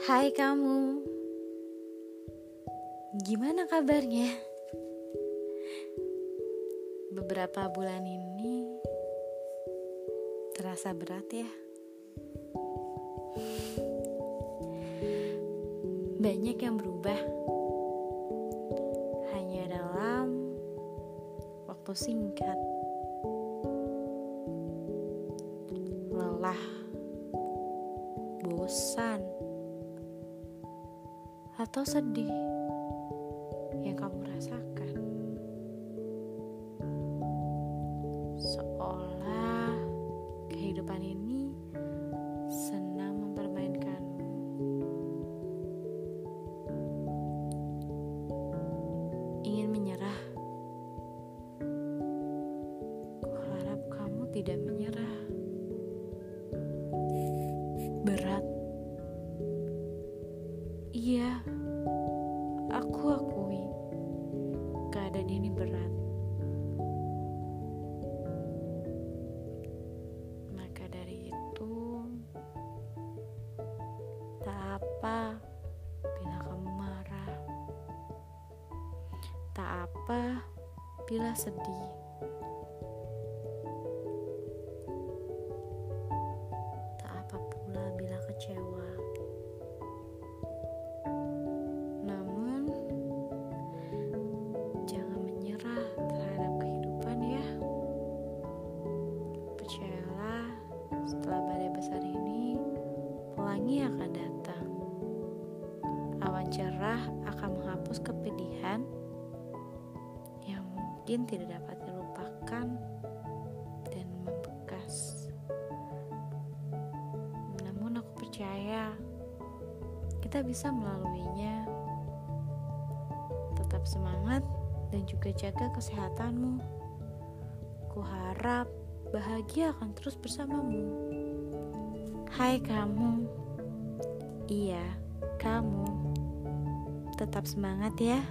Hai kamu, gimana kabarnya? Beberapa bulan ini terasa berat ya. Banyak yang berubah hanya dalam waktu singkat. Lelah, bosan atau sedih yang kamu rasakan. Seolah kehidupan ini senang mempermainkanmu. Ingin menyerah. Kuharap kamu tidak menyerah. Tak apa bila sedih. Tak apa pula bila kecewa. Namun, jangan menyerah terhadap kehidupan ya. Percayalah, setelah badai besar ini, pelangi akan datang. Awan cerah akan menghapus kepedihan mungkin tidak dapat dilupakan dan membekas. Namun aku percaya kita bisa melaluinya. Tetap semangat dan juga jaga kesehatanmu. Kuharap bahagia akan terus bersamamu. Hai kamu. Iya, kamu. Tetap semangat ya.